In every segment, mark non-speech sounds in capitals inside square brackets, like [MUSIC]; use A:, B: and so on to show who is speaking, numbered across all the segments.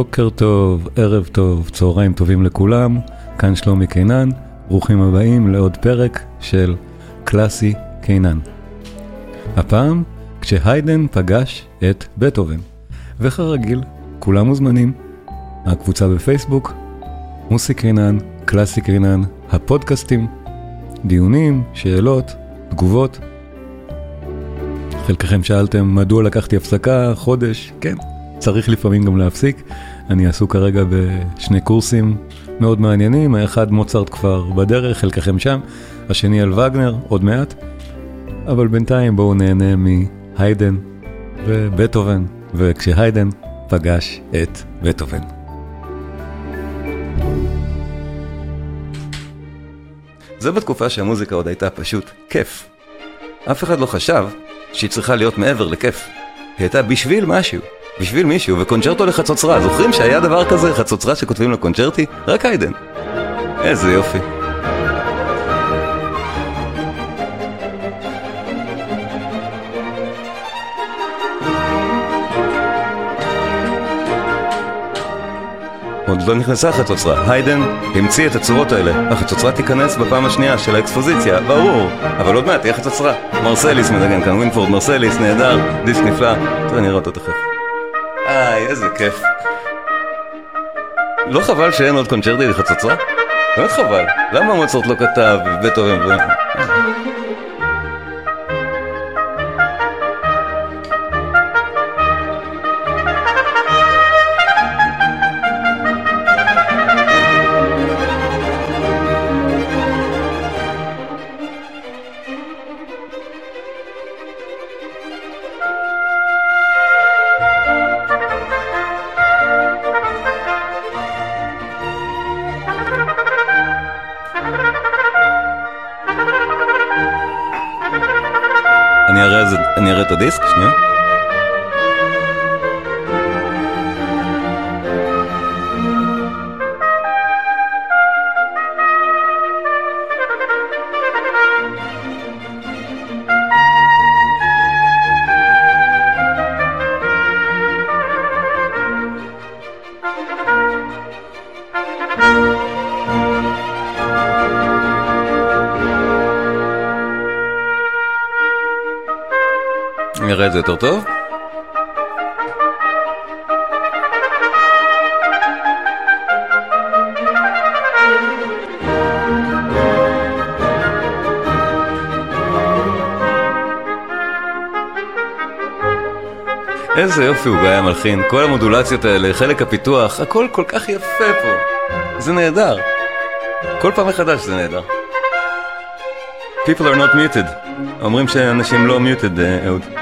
A: בוקר טוב, ערב טוב, צהריים טובים לכולם, כאן שלומי קינן, ברוכים הבאים לעוד פרק של קלאסי קינן. הפעם כשהיידן פגש את בטהובן, וכרגיל, כולם מוזמנים. הקבוצה בפייסבוק, מוסי קינן, קלאסי קינן, הפודקאסטים, דיונים, שאלות, תגובות. חלקכם שאלתם מדוע לקחתי הפסקה, חודש, כן, צריך לפעמים גם להפסיק. אני עסוק כרגע בשני קורסים מאוד מעניינים, האחד מוצרט כבר בדרך, חלקכם שם, השני על וגנר, עוד מעט. אבל בינתיים בואו נהנה מהיידן ובטהובן, וכשהיידן פגש את בטהובן. זה בתקופה שהמוזיקה עוד הייתה פשוט כיף. אף אחד לא חשב שהיא צריכה להיות מעבר לכיף. היא הייתה בשביל משהו, בשביל מישהו, וקונצ'רטו לחצוצרה. זוכרים שהיה דבר כזה, חצוצרה שכותבים לקונצ'רטי? רק היידן. איזה יופי. עוד לא נכנסה החצוצרה. היידן המציא את הצורות האלה. החצוצרה תיכנס בפעם השנייה של האקספוזיציה, ברור. אבל עוד מעט תהיה חצוצרה. מרסליס מנגן כאן, ווינטון מרסליס, נהדר, דיסק נפלא. תראה, נראה אותו תכף. איי, איזה כיף. לא חבל שאין עוד קונצ'רטי לחצוצרה? באמת חבל. למה מוצרט לא כתב בטהובן Agradeço-vos, não é? את זה יותר טוב. איזה יופי הוא היה מלחין, כל המודולציות האלה, חלק הפיתוח, הכל כל כך יפה פה. זה נהדר. כל פעם מחדש זה נהדר. People are not muted. אומרים שאנשים לא muted, אה, אהוד.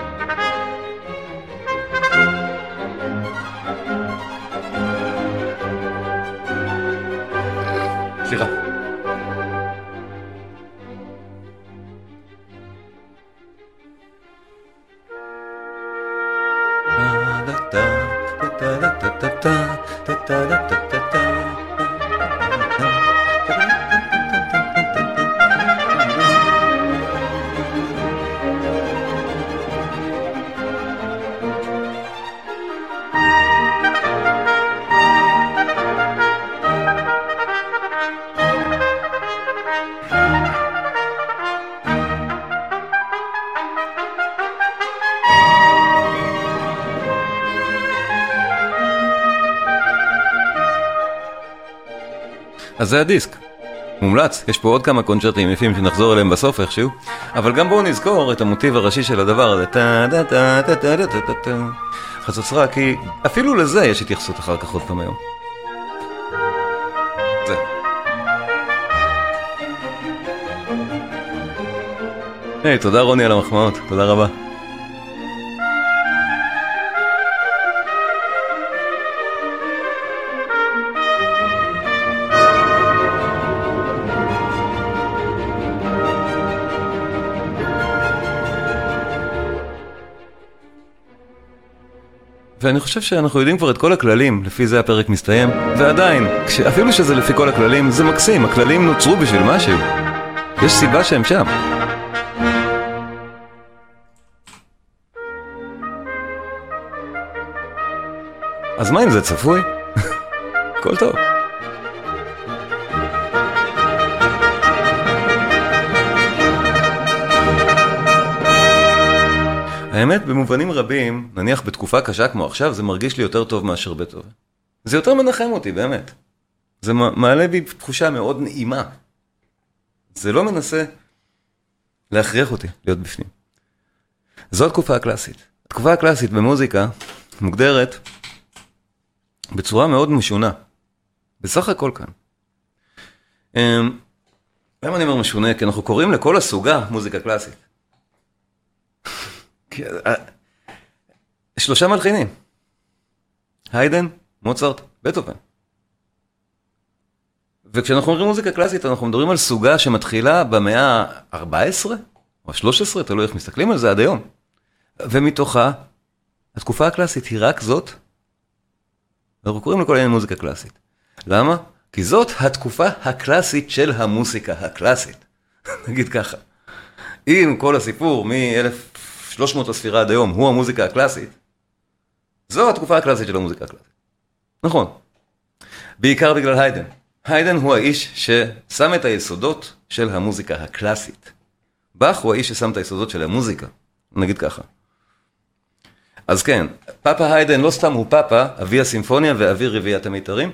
A: אז זה הדיסק. מומלץ, יש פה עוד כמה קונצ'רטים יפים שנחזור אליהם בסוף איכשהו, אבל גם בואו נזכור את המוטיב הראשי של הדבר הזה, טה טה טה טה טה טה טה טה חצוצרה, כי אפילו לזה יש התייחסות אחר כך עוד פעם היום. זה. היי, תודה רוני על המחמאות, תודה רבה. ואני חושב שאנחנו יודעים כבר את כל הכללים, לפי זה הפרק מסתיים, ועדיין. אפילו שזה לפי כל הכללים, זה מקסים, הכללים נוצרו בשביל משהו. יש סיבה שהם שם. אז מה אם זה צפוי? [LAUGHS] הכל טוב. האמת, במובנים רבים, נניח בתקופה קשה כמו עכשיו, זה מרגיש לי יותר טוב מאשר בטהובן. זה יותר מנחם אותי, באמת. זה מעלה בי תחושה מאוד נעימה. זה לא מנסה להכריח אותי להיות בפנים. זו התקופה הקלאסית. התקופה הקלאסית במוזיקה מוגדרת בצורה מאוד משונה. בסך הכל כאן. אמ, למה אני אומר משונה? כי אנחנו קוראים לכל הסוגה מוזיקה קלאסית. אה, שלושה מלחינים. היידן, מוצרט, בטהובן. וכשאנחנו אומרים מוזיקה קלאסית, אנחנו מדברים על סוגה שמתחילה במאה ה-14 או ה-13, תלוי איך מסתכלים על זה עד היום. ומתוכה, התקופה הקלאסית היא רק זאת. אנחנו קוראים לכל העניין מוזיקה קלאסית. למה? כי זאת התקופה הקלאסית של המוסיקה הקלאסית. [LAUGHS] נגיד ככה. אם כל הסיפור מ-1300 לספירה עד היום הוא המוזיקה הקלאסית, זו התקופה הקלאסית של המוזיקה הקלאסית. נכון. בעיקר בגלל היידן. היידן הוא האיש ששם את היסודות של המוזיקה הקלאסית. באך הוא האיש ששם את היסודות של המוזיקה, נגיד ככה. אז כן, פאפה היידן לא סתם הוא פאפה, אבי הסימפוניה ואבי רביעיית המיתרים,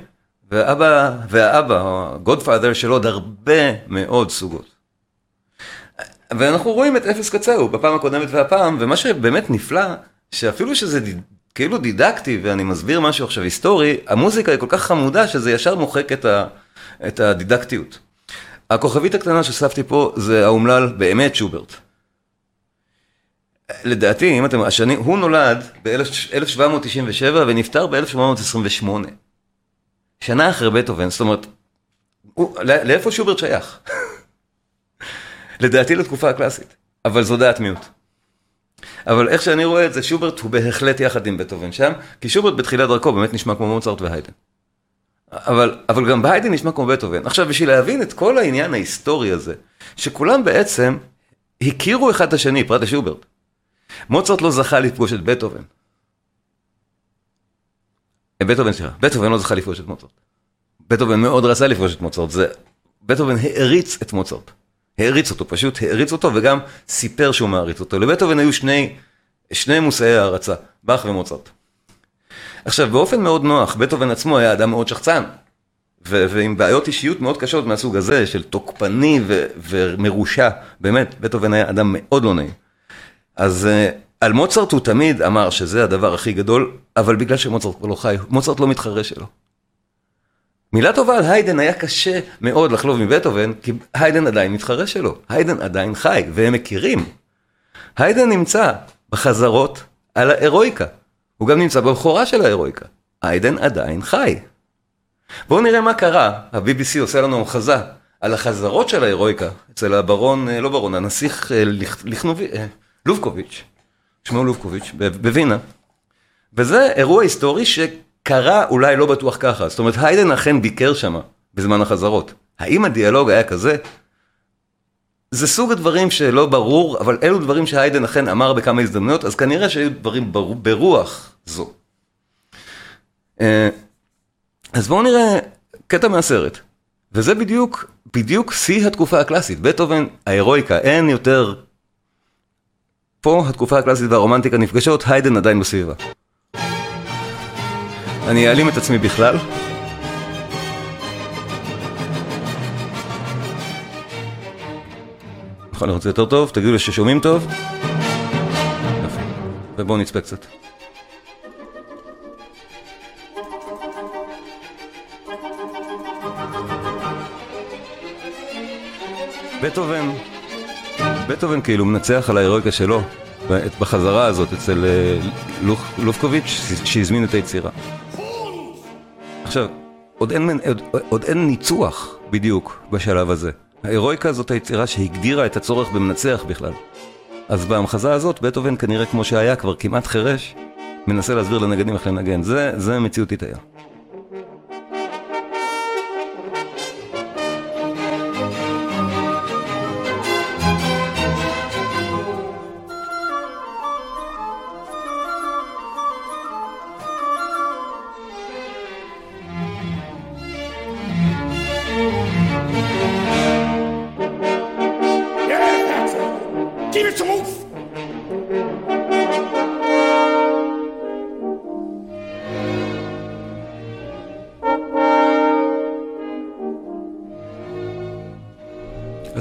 A: ואבא, והאבא, הגודפאדר של עוד הרבה מאוד סוגות. ואנחנו רואים את אפס קצהו בפעם הקודמת והפעם, ומה שבאמת נפלא, שאפילו שזה כאילו דידקטי ואני מסביר משהו עכשיו היסטורי, המוזיקה היא כל כך חמודה שזה ישר מוחק את, ה, את הדידקטיות. הכוכבית הקטנה שספתי פה זה האומלל באמת שוברט. לדעתי, אם אתם, השני, הוא נולד ב-1797 ונפטר ב-1728. שנה אחרי בטהובן, זאת אומרת, הוא, לאיפה שוברט שייך? לדעתי לתקופה הקלאסית, אבל זו דעת מיעוט. אבל איך שאני רואה את זה, שוברט הוא בהחלט יחד עם בטהובן שם, כי שוברט בתחילת דרכו באמת נשמע כמו מוצרט והיידן. אבל, אבל גם בהיידן נשמע כמו בטהובן. עכשיו, בשביל להבין את כל העניין ההיסטורי הזה, שכולם בעצם הכירו אחד את השני, פרט לשוברט. מוצרט לא זכה לפגוש את בטהובן. אה, בטהובן, סליחה, בטהובן לא זכה לפגוש את מוצרט. בטהובן מאוד רצה לפגוש את מוצרט, זה... בטהובן העריץ את מוצרט. העריץ אותו, פשוט העריץ אותו וגם סיפר שהוא מעריץ אותו. לבטהובן היו שני, שני מושאי הערצה, באך ומוצרט. עכשיו, באופן מאוד נוח, בטהובן עצמו היה אדם מאוד שחצן, ו- ועם בעיות אישיות מאוד קשות מהסוג הזה, של תוקפני ו- ומרושע, באמת, בטהובן היה אדם מאוד לא נעים. אז uh, על מוצרט הוא תמיד אמר שזה הדבר הכי גדול, אבל בגלל שמוצרט כבר לא חי, מוצרט לא מתחרה שלו. מילה טובה על היידן היה קשה מאוד לחלוב מבטהובן, כי היידן עדיין מתחרה שלו, היידן עדיין חי, והם מכירים. היידן נמצא בחזרות על ההירואיקה, הוא גם נמצא בבכורה של ההירואיקה. היידן עדיין חי. בואו נראה מה קרה, ה-BBC עושה לנו המחזה על החזרות של ההירואיקה, אצל הברון, אה, לא ברון, הנסיך אה, לכנובי, אה, לובקוביץ', שמו לובקוביץ', בווינה. וזה אירוע היסטורי ש... קרה אולי לא בטוח ככה, זאת אומרת היידן אכן ביקר שם בזמן החזרות. האם הדיאלוג היה כזה? זה סוג הדברים שלא ברור, אבל אלו דברים שהיידן אכן אמר בכמה הזדמנויות, אז כנראה שהיו דברים בר... ברוח זו. אה, אז בואו נראה קטע מהסרט. וזה בדיוק, בדיוק שיא התקופה הקלאסית. בטהובן, ההירואיקה, אין יותר... פה התקופה הקלאסית והרומנטיקה נפגשות, היידן עדיין בסביבה. אני אעלים את עצמי בכלל. לראות את זה יותר טוב, תגידו לי ששומעים טוב. יפה. ובואו נצפה קצת. בטהובן, בטהובן כאילו מנצח על ההירואיקה שלו בחזרה הזאת אצל אה, לופקוביץ' שהזמין את היצירה. עכשיו, עוד אין, עוד, עוד אין ניצוח בדיוק בשלב הזה. ההירואיקה זאת היצירה שהגדירה את הצורך במנצח בכלל. אז בהמחזה הזאת, בטהובן כנראה כמו שהיה כבר כמעט חירש, מנסה להסביר לנגנים איך לנגן. זה, זה מציאותית היה.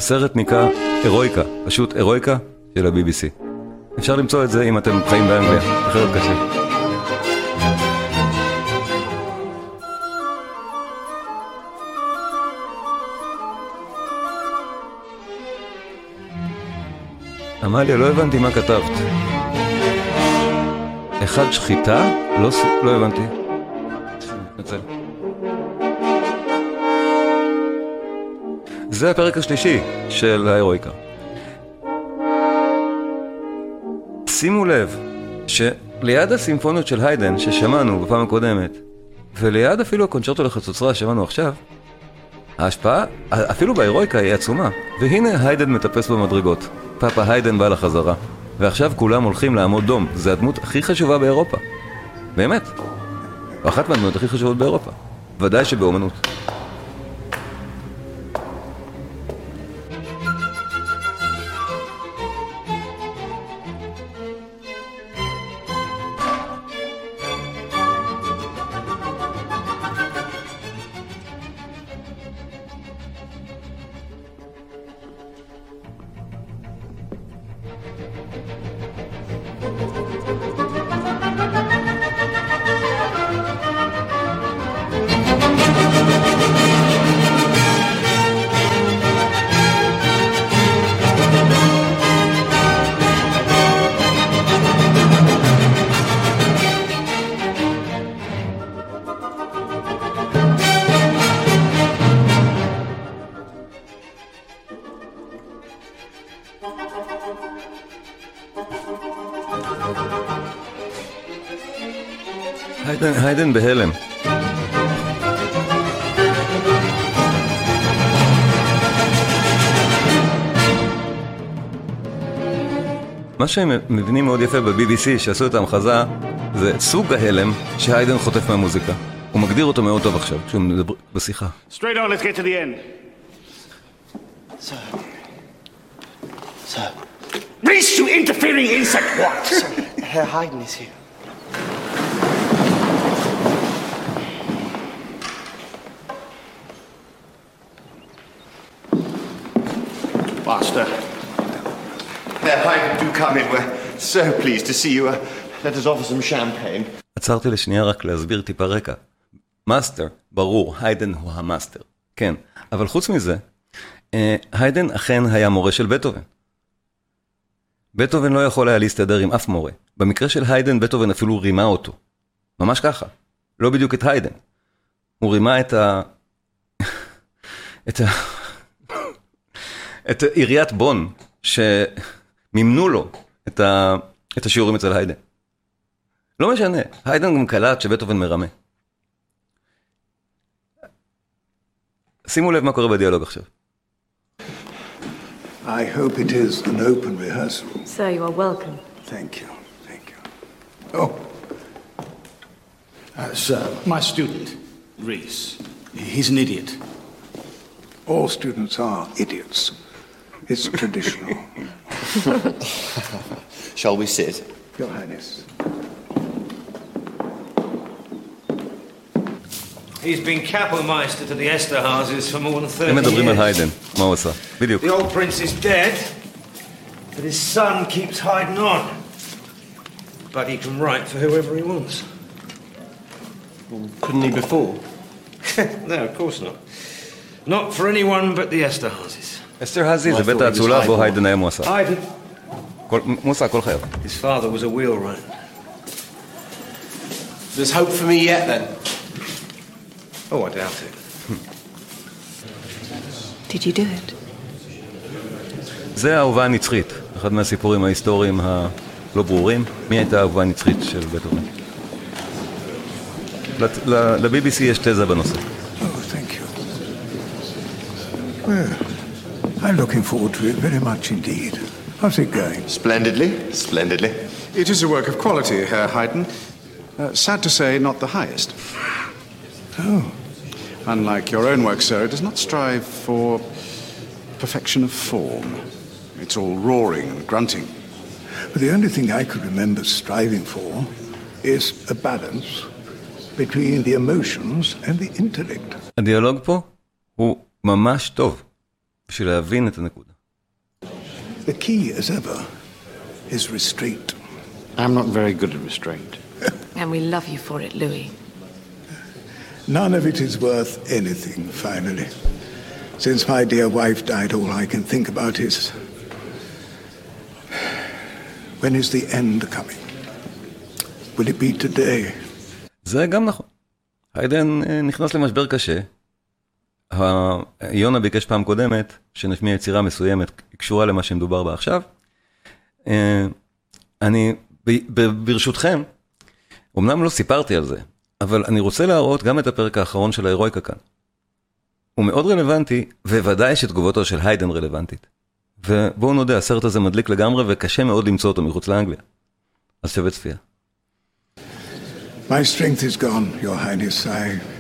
A: הסרט נקרא הירואיקה, פשוט הירואיקה של ה-BBC. אפשר למצוא את זה אם אתם חיים באנגליה, אחרת קשה. עמליה, לא הבנתי מה כתבת. אחד שחיטה? לא, לא הבנתי. זה הפרק השלישי של ההירואיקה. שימו לב שליד הסימפוניות של היידן ששמענו בפעם הקודמת, וליד אפילו הקונצ'רטו לחצוצרה ששמענו עכשיו, ההשפעה, אפילו בהירואיקה היא עצומה. והנה היידן מטפס במדרגות. פאפה היידן בא לחזרה. ועכשיו כולם הולכים לעמוד דום. זה הדמות הכי חשובה באירופה. באמת. אחת מהדמות הכי חשובות באירופה. ודאי שבאומנות. שהם מבינים מאוד יפה ב-BBC שעשו את ההמחזה זה סוג ההלם שהיידן חוטף מהמוזיקה. הוא מגדיר אותו מאוד טוב עכשיו, כשהוא מדבר בשיחה. Straight on, let's get to the end. Sir. Sir. Reese, you interfering insect what? Herr Haydn is here.
B: Master. Herr Haydn. We're so pleased to see you. Uh, let us offer some champagne.
A: עצרתי לשנייה רק להסביר טיפה רקע. מאסטר, ברור, היידן הוא המאסטר. כן, אבל חוץ מזה, אה, היידן אכן היה מורה של בטהובן. בטהובן לא יכול היה להסתדר עם אף מורה. במקרה של היידן, בטהובן אפילו רימה אותו. ממש ככה. לא בדיוק את היידן. הוא רימה את ה... [LAUGHS] את ה... [LAUGHS] את עיריית בון, שמימנו לו את, ה... את השיעורים אצל היידן. לא משנה, היידן גם קלט שבטהובן מרמה. שימו לב מה קורה בדיאלוג עכשיו.
C: I hope it is an open rehearsal.
D: Sir, you are welcome.
C: Thank you. Thank you. Oh.
E: Uh, sir, my student, Reese. He's an idiot.
C: All students are idiots. It's traditional. [LAUGHS]
B: Shall we sit?
C: Your Highness.
E: He's been Kapellmeister to the Esterhazes for more than 30
A: years. Remember the
E: years.
A: Hayden. Mausa. Biliyor.
E: The old prince is dead, but his son keeps hiding on. But he can write for whoever he wants.
B: Couldn't he before? [LAUGHS]
E: no, of course not. Not for anyone but the Esterhazes.
A: אסתר האזי
B: Well,
A: זה
B: I
A: בית
B: thought he was
A: האצולה בו
B: highborn.
A: היידן היה מועסק.
E: Hayden,
A: כל- מועסק כל חייו.
E: his father was a wheelwright.
B: There's hope for me yet then.
E: Oh, I doubt it.
D: Did you do it?
A: זה האהובה הנצחית, אחד מהסיפורים ההיסטוריים הלא ברורים. מי הייתה האהובה הנצחית של בטהובן? לת- ל- ל-BBC יש תזה בנושא.
C: Oh, thank you. Well, I'm looking forward to it very much indeed. How's it going?
B: Splendidly, splendidly.
F: It is a work of quality, Herr Haydn. Uh, sad to say, not the highest.
C: Oh,
F: Unlike your own work, sir, it does not strive for perfection of form. It's all roaring and grunting.
C: but the only thing I could remember striving for is a balance between the emotions and the intellect.
A: הדיאלוג פה הוא ממש טוב. בשביל להבין את הנקודה.
C: The key, as ever, is restraint.
G: I'm not very good at restraint.
D: And we love you for it, Louis.
C: None of it is worth anything, finally. Since my dear wife died, all I can think about is when is the end coming? Will it be today?
A: זה גם נכון. היידן אה, נכנס למשבר קשה. יונה ביקש פעם קודמת שנשמיע יצירה מסוימת קשורה למה שמדובר בה עכשיו. אה, אני, ברשותכם, אמנם לא סיפרתי על זה, אבל אני רוצה להראות גם את הפרק האחרון של ההירואיקה כאן. הוא מאוד רלוונטי, וודאי שתגובתו של היידן רלוונטית. ובואו נודה, הסרט הזה מדליק לגמרי וקשה מאוד למצוא אותו מחוץ לאנגליה. אז שווה צפייה.
C: My strength is gone, Your Highness. I.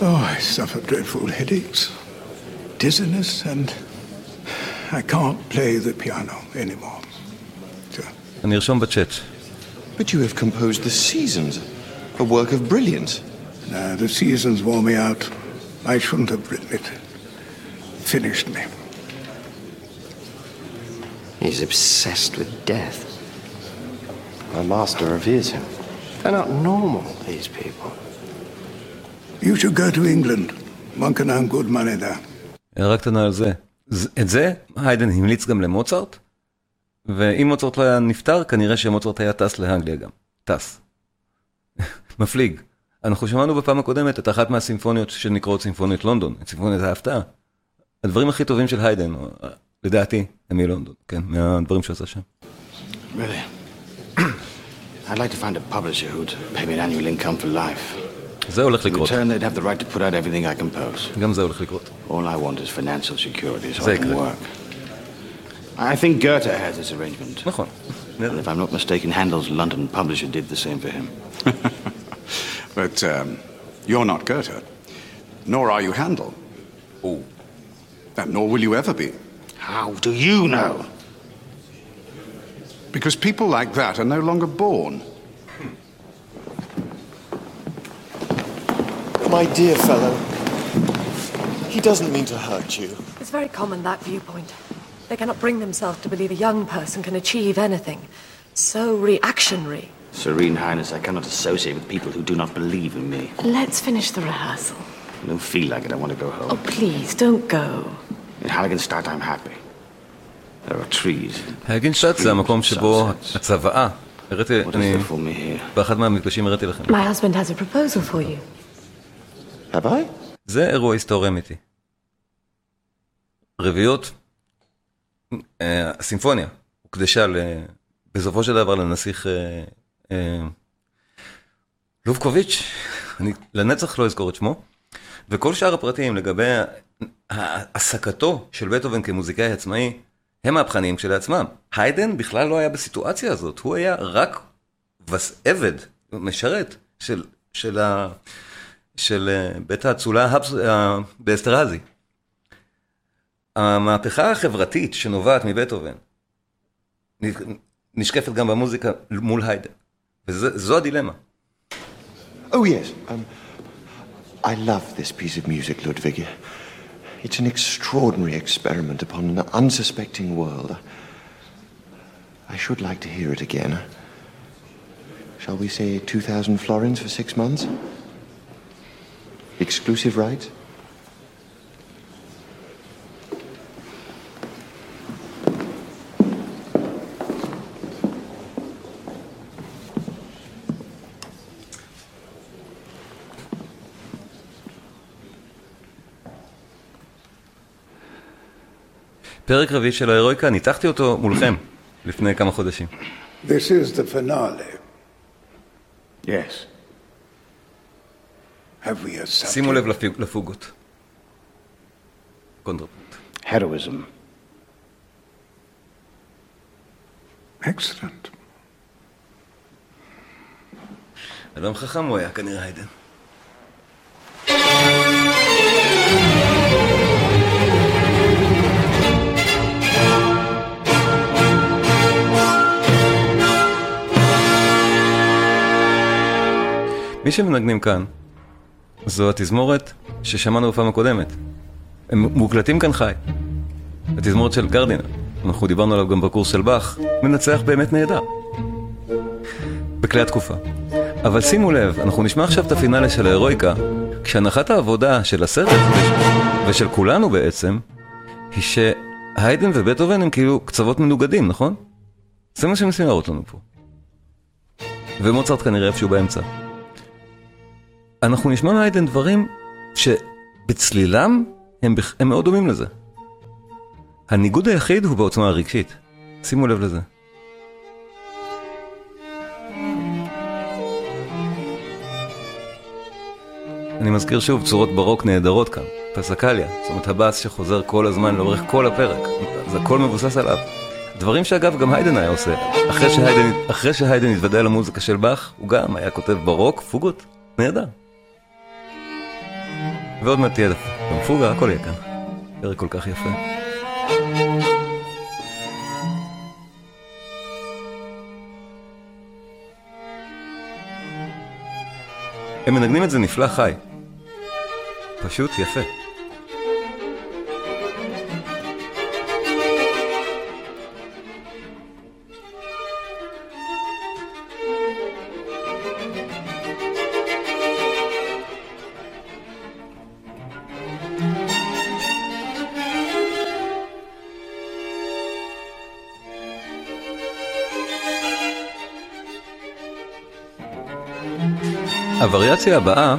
C: Oh, I suffer dreadful headaches, dizziness, and I can't play the piano anymore. So.
A: And Nilsson Bachet.
B: But you have composed The Seasons, a work of brilliance.
C: No, The Seasons wore me out. I shouldn't have written it. Finished me.
G: He's obsessed with death. My master reveres him. They're not normal, these people.
C: You should go to England. One can earn good money there.
A: הערה קטנה על זה. את זה היידן המליץ גם למוצרט, ואם מוצרט לא היה נפטר, כנראה שמוצרט היה טס לאנגליה גם. טס. [LAUGHS] מפליג. אנחנו שמענו בפעם הקודמת את אחת מהסימפוניות שנקראות סימפוניות לונדון, את סימפוניית ההפתעה. הדברים הכי טובים של היידן, או, לדעתי, הם מלונדון, כן, מהדברים שהוא עשה שם.
G: Really? [CLEARS THROAT] I'd like to find a publisher who'd pay me an annual income for life.
A: זה הולך
G: In
A: לקרות,
G: return, they'd have the right to put out everything I compose.
A: גם זה הולך לקרות.
G: All I want is financial security so I
A: Zeker.
G: can work. I think Goethe has this arrangement.
A: נכון.
G: And if I'm not mistaken, Handel's London publisher did the same for him. [LAUGHS]
F: But um, you're not Goethe, nor are you Handel.
A: Oh.
F: And nor will you ever be.
G: How do you know?
F: Because people like that are no longer born.
B: My dear fellow, he doesn't mean to hurt you.
D: It's very common, that viewpoint. They cannot bring themselves to believe a young person can achieve anything. So reactionary.
G: Serene Highness, I cannot associate with people who do not believe in me.
D: Let's finish the rehearsal.
G: I don't feel like it. I want to go home.
D: Oh, please, don't go.
G: In Halliganstadt, I'm happy. There are trees.
A: הגינשטאט זה המקום שבו הצוואה, הראיתי,
G: What is
A: אני,
G: there for me here?
A: באחד מהמפגשים הראיתי לכם.
D: My husband has a proposal for you.
B: I?
A: זה אירוע היסטורי אמיתי. רביעיות, אה, הסימפוניה הוקדשה בסופו של דבר לנסיך אה, אה, לובקוביץ', [LAUGHS] אני לנצח לא אזכור את שמו, וכל שאר הפרטים לגבי העסקתו של בטהובן כמוזיקאי עצמאי, הם מהפכניים כשלעצמם. היידן בכלל לא היה בסיטואציה הזאת, הוא היה רק עבד, משרת של, של, ה, של אה, בית האצולה באסטרזי. המהפכה החברתית שנובעת מבטהובן נשקפת גם במוזיקה מול היידן, וזו הדילמה.
B: Oh, yes. Um, I love this piece of music, Ludwig. It's an extraordinary experiment upon an unsuspecting world. I should like to hear it again. Shall we say 2,000 florins for six months? Exclusive rights?
A: פרק רביעי של ההירואיקה, ניתחתי אותו מולכם לפני כמה חודשים.
C: This is the finale.
G: Yes.
C: Have we a subject?
A: שימו לב לפוג- לפוגות. קונטרפונט.
G: Heroism.
C: Excellent.
A: אדם חכם הוא היה כנראה היידן. מי שמנגנים כאן זו התזמורת ששמענו בפעם הקודמת. הם מוקלטים כאן חי. התזמורת של גרדינר, אנחנו דיברנו עליו גם בקורס של באך, מנצח באמת נהדר. בכלי התקופה. אבל שימו לב, אנחנו נשמע עכשיו את הפינאלה של ההירואיקה, כשהנחת העבודה של הסרט ושל כולנו בעצם, היא שהיידן ובטהובן הם כאילו קצוות מנוגדים, נכון? זה מה שהם מנסים להראות לנו פה. ומוצרט כנראה איפשהו באמצע. אנחנו נשמע מהיידן דברים שבצלילם הם. הם מאוד דומים לזה. הניגוד היחיד הוא בעוצמה הרגשית. שימו לב לזה. אני מזכיר שוב, צורות ברוק נהדרות כאן. פסקליה, זאת אומרת הבאס שחוזר כל הזמן לאורך כל הפרק. זה הכל מבוסס עליו. דברים שאגב גם היידן היה עושה. אחרי שהיידן, אחרי שהיידן התוודע למוזיקה של באך, הוא גם היה כותב ברוק, פוגות, נהדר. ועוד מעט תהיה גם פוגה, הכל יהיה כאן. פרק כל כך יפה. הם מנגנים את זה נפלא חי. פשוט יפה. הווריאציה הבאה,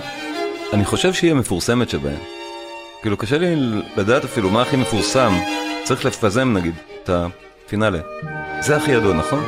A: אני חושב שהיא המפורסמת שבהן. כאילו קשה לי לדעת אפילו מה הכי מפורסם, צריך לפזם נגיד את הפינאלה. זה הכי ידוע, נכון?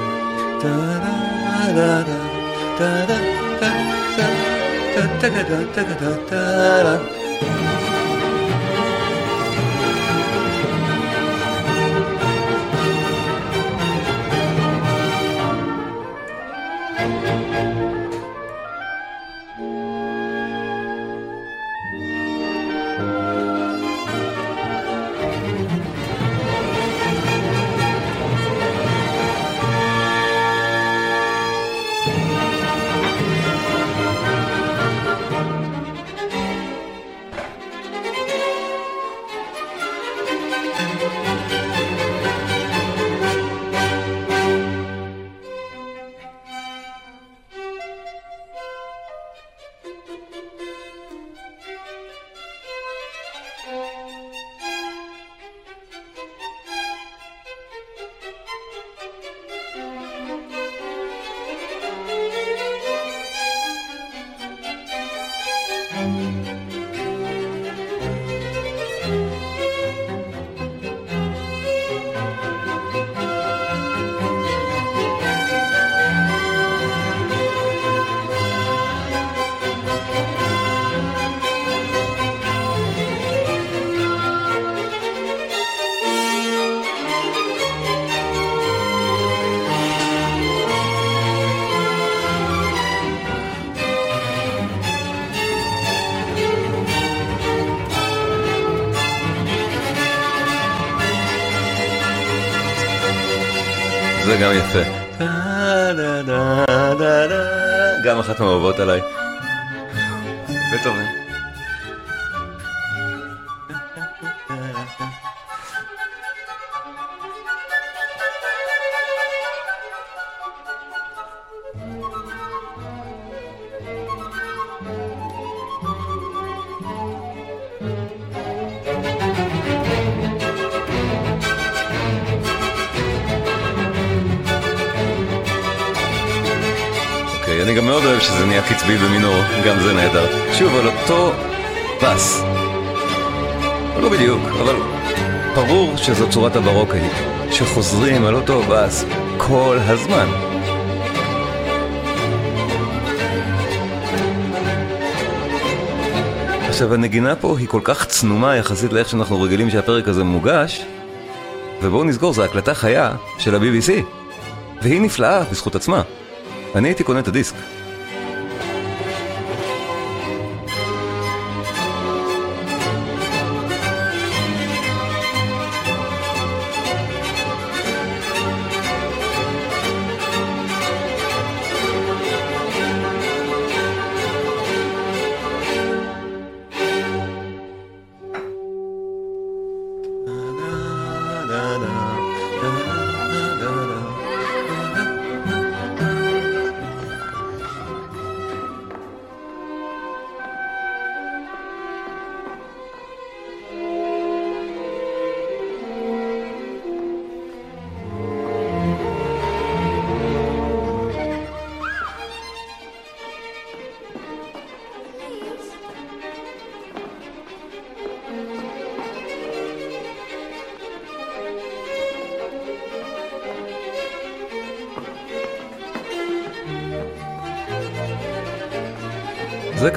A: אחת מהאהובות עליי. גם זה נהדר. שוב, על אותו פס. לא בדיוק, אבל ברור שזו צורת הברוקאית, שחוזרים על אותו בס כל הזמן. עכשיו, הנגינה פה היא כל כך צנומה יחסית לאיך שאנחנו רגילים שהפרק הזה מוגש, ובואו נזכור, זו הקלטה חיה של ה-BBC, והיא נפלאה בזכות עצמה. אני הייתי קונה את הדיסק.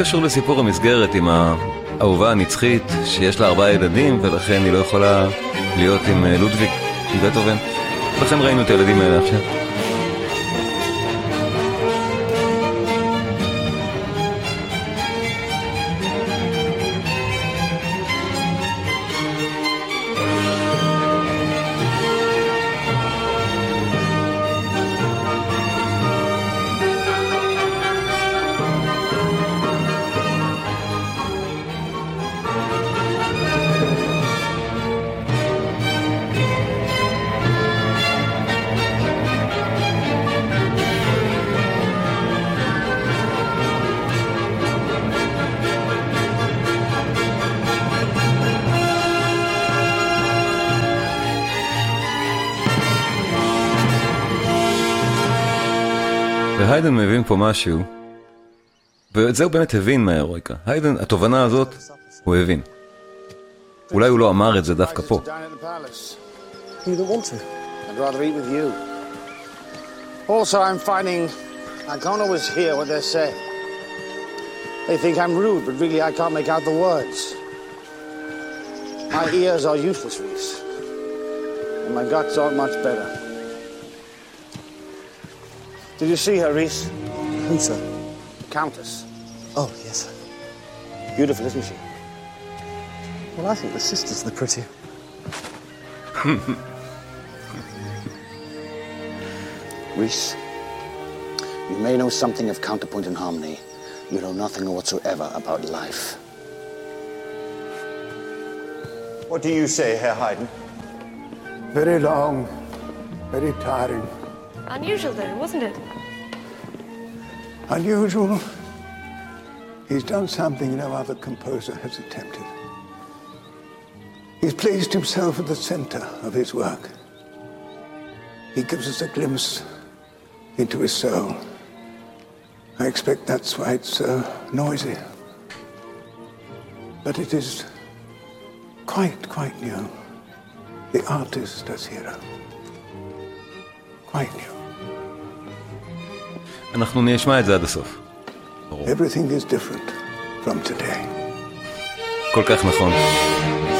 A: קשור לסיפור המסגרת עם האהובה הנצחית שיש לה ארבעה ילדים ולכן היא לא יכולה להיות עם אה, לודוויג, עם בטהובן. לכן ראינו את הילדים האלה עכשיו. והיידן מבין פה משהו, ואת זה הוא באמת הבין מההירואיקה. היידן, התובנה הזאת, הוא הבין. אולי הוא לא אמר את זה דווקא פה.
G: You don't want to. I'd rather eat with you. Also, I'm finding I can't always hear what they say. They think I'm rude, but really I can't make out the words. My ears are useless, Reese. And my guts aren't much better. Did you see her, Reese?
H: Who, sir?
G: The Countess.
H: Oh, yes.
G: Beautiful, isn't she?
H: Well, I think the sister's are the prettier. [LAUGHS]
G: Reese, you may know something of counterpoint and harmony. You know nothing whatsoever about life.
I: What do you say, Herr Haydn?
C: Very long, very tiring.
D: Unusual, though, wasn't it?
C: Unusual. He's done something no other composer has attempted. He's placed himself at the center of his work. He gives us a glimpse into his soul. I expect that's why it's so noisy. But it is quite, quite new. The artist as hero. Quite new.
A: אנחנו נשמע את זה עד הסוף.
C: Everything is different from today.
A: כל כך נכון.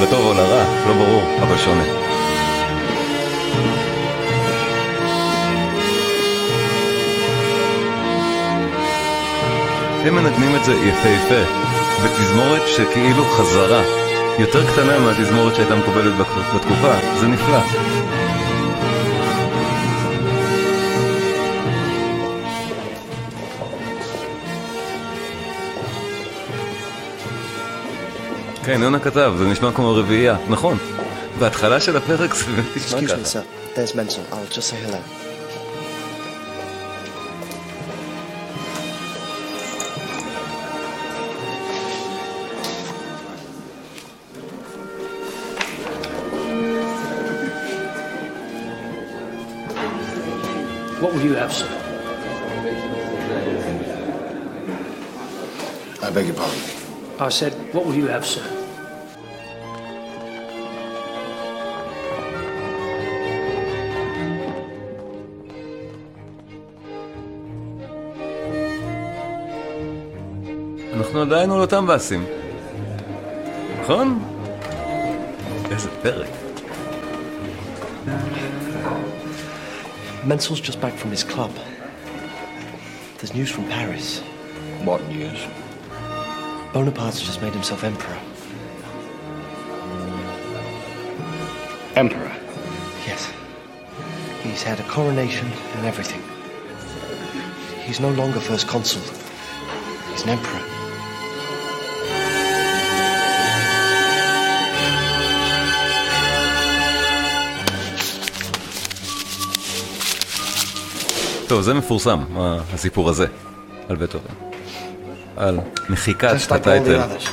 A: לטוב או לרע, לא ברור, אבל שונה. הם מנגנים את זה יפהפה, בתזמורת שכאילו חזרה, יותר קטנה מהתזמורת שהייתה מקובלת בתקופה, זה נפלא. כן, יונה כתב, זה נשמע כמו רביעייה, נכון. בהתחלה של הפרק זה באמת נשמע
B: Excuse me,
A: ככה.
B: sir. There's Menzel. I'll just say hello.
J: What will you have, sir?
G: I beg your pardon.
J: I said, what will you have, sir?
A: עדיין על אותם באסים. נכון? איזה פרק.
B: Menzel's just back from his club. There's news from Paris.
I: What news?
B: Bonaparte's just made himself emperor.
G: Emperor.
B: Yes. He's had a coronation and everything. He's no longer first consul. He's an emperor.
A: טוב, זה מפורסם, הסיפור הזה, על בטהובן. על מחיקת הטייטל.
G: others.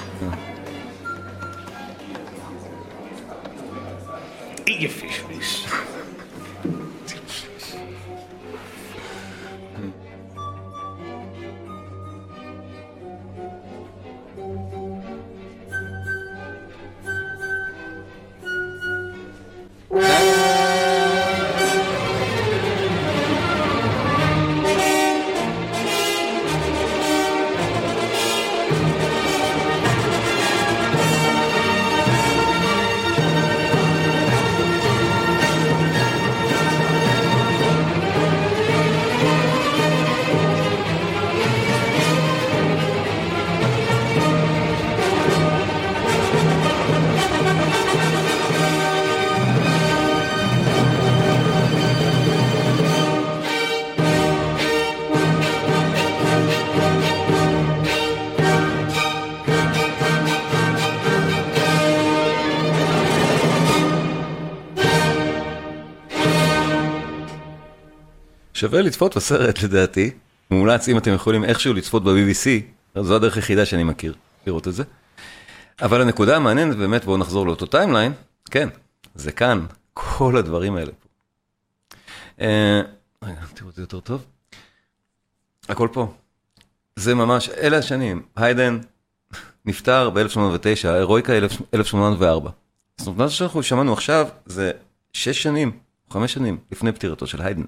A: שווה לצפות בסרט לדעתי, מומלץ אם אתם יכולים איכשהו לצפות ב-BBC, זו הדרך היחידה שאני מכיר, לראות את זה. אבל הנקודה המעניינת באמת, בואו נחזור לאותו timeline, כן, זה כאן, כל הדברים האלה פה. אה, רגע, תראו את זה יותר טוב. הכל פה. זה ממש, אלה השנים, היידן נפטר ב-1809, הירואיקה 1804. זאת אומרת, מה שאנחנו שמענו עכשיו זה שש שנים, חמש שנים לפני פטירתו של היידן.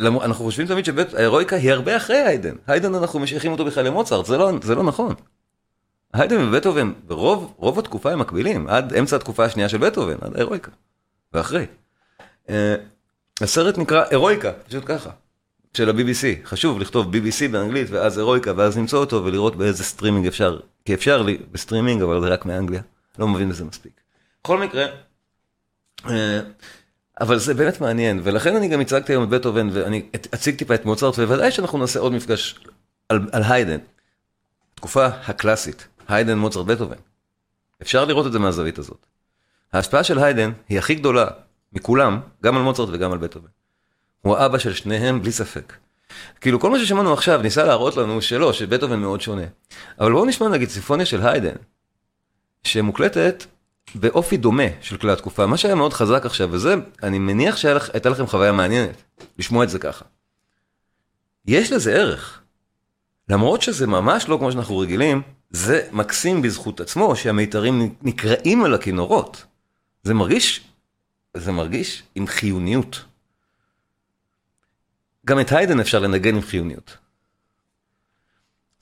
A: אנחנו חושבים תמיד שההירואיקה היא הרבה אחרי היידן. היידן אנחנו משייכים אותו בכלל למוצרט, זה לא, זה לא נכון. היידן ובטהובן, ברוב רוב התקופה הם מקבילים, עד אמצע התקופה השנייה של בטהובן, עד ההירואיקה, ואחרי. אה, הסרט נקרא הירואיקה, פשוט ככה, של ה-BBC. חשוב לכתוב BBC באנגלית, ואז הירואיקה, ואז למצוא אותו ולראות באיזה סטרימינג אפשר, כי אפשר לי בסטרימינג, אבל זה רק מאנגליה, לא מבין בזה מספיק. בכל מקרה, אה, אבל זה באמת מעניין, ולכן אני גם הצגתי היום את בטהובן, ואני אציג טיפה את מוצרט, ובוודאי שאנחנו נעשה עוד מפגש על, על היידן, תקופה הקלאסית, היידן, מוצרט, בטהובן. אפשר לראות את זה מהזווית הזאת. ההשפעה של היידן היא הכי גדולה מכולם, גם על מוצרט וגם על בטהובן. הוא האבא של שניהם בלי ספק. כאילו כל מה ששמענו עכשיו ניסה להראות לנו שלא, שבטהובן מאוד שונה. אבל בואו נשמע נגיד סימפוניה של היידן, שמוקלטת באופי דומה של כלי התקופה, מה שהיה מאוד חזק עכשיו, וזה, אני מניח שהייתה לכם חוויה מעניינת, לשמוע את זה ככה. יש לזה ערך. למרות שזה ממש לא כמו שאנחנו רגילים, זה מקסים בזכות עצמו שהמיתרים נקראים על הכינורות. זה מרגיש, זה מרגיש עם חיוניות. גם את היידן אפשר לנגן עם חיוניות.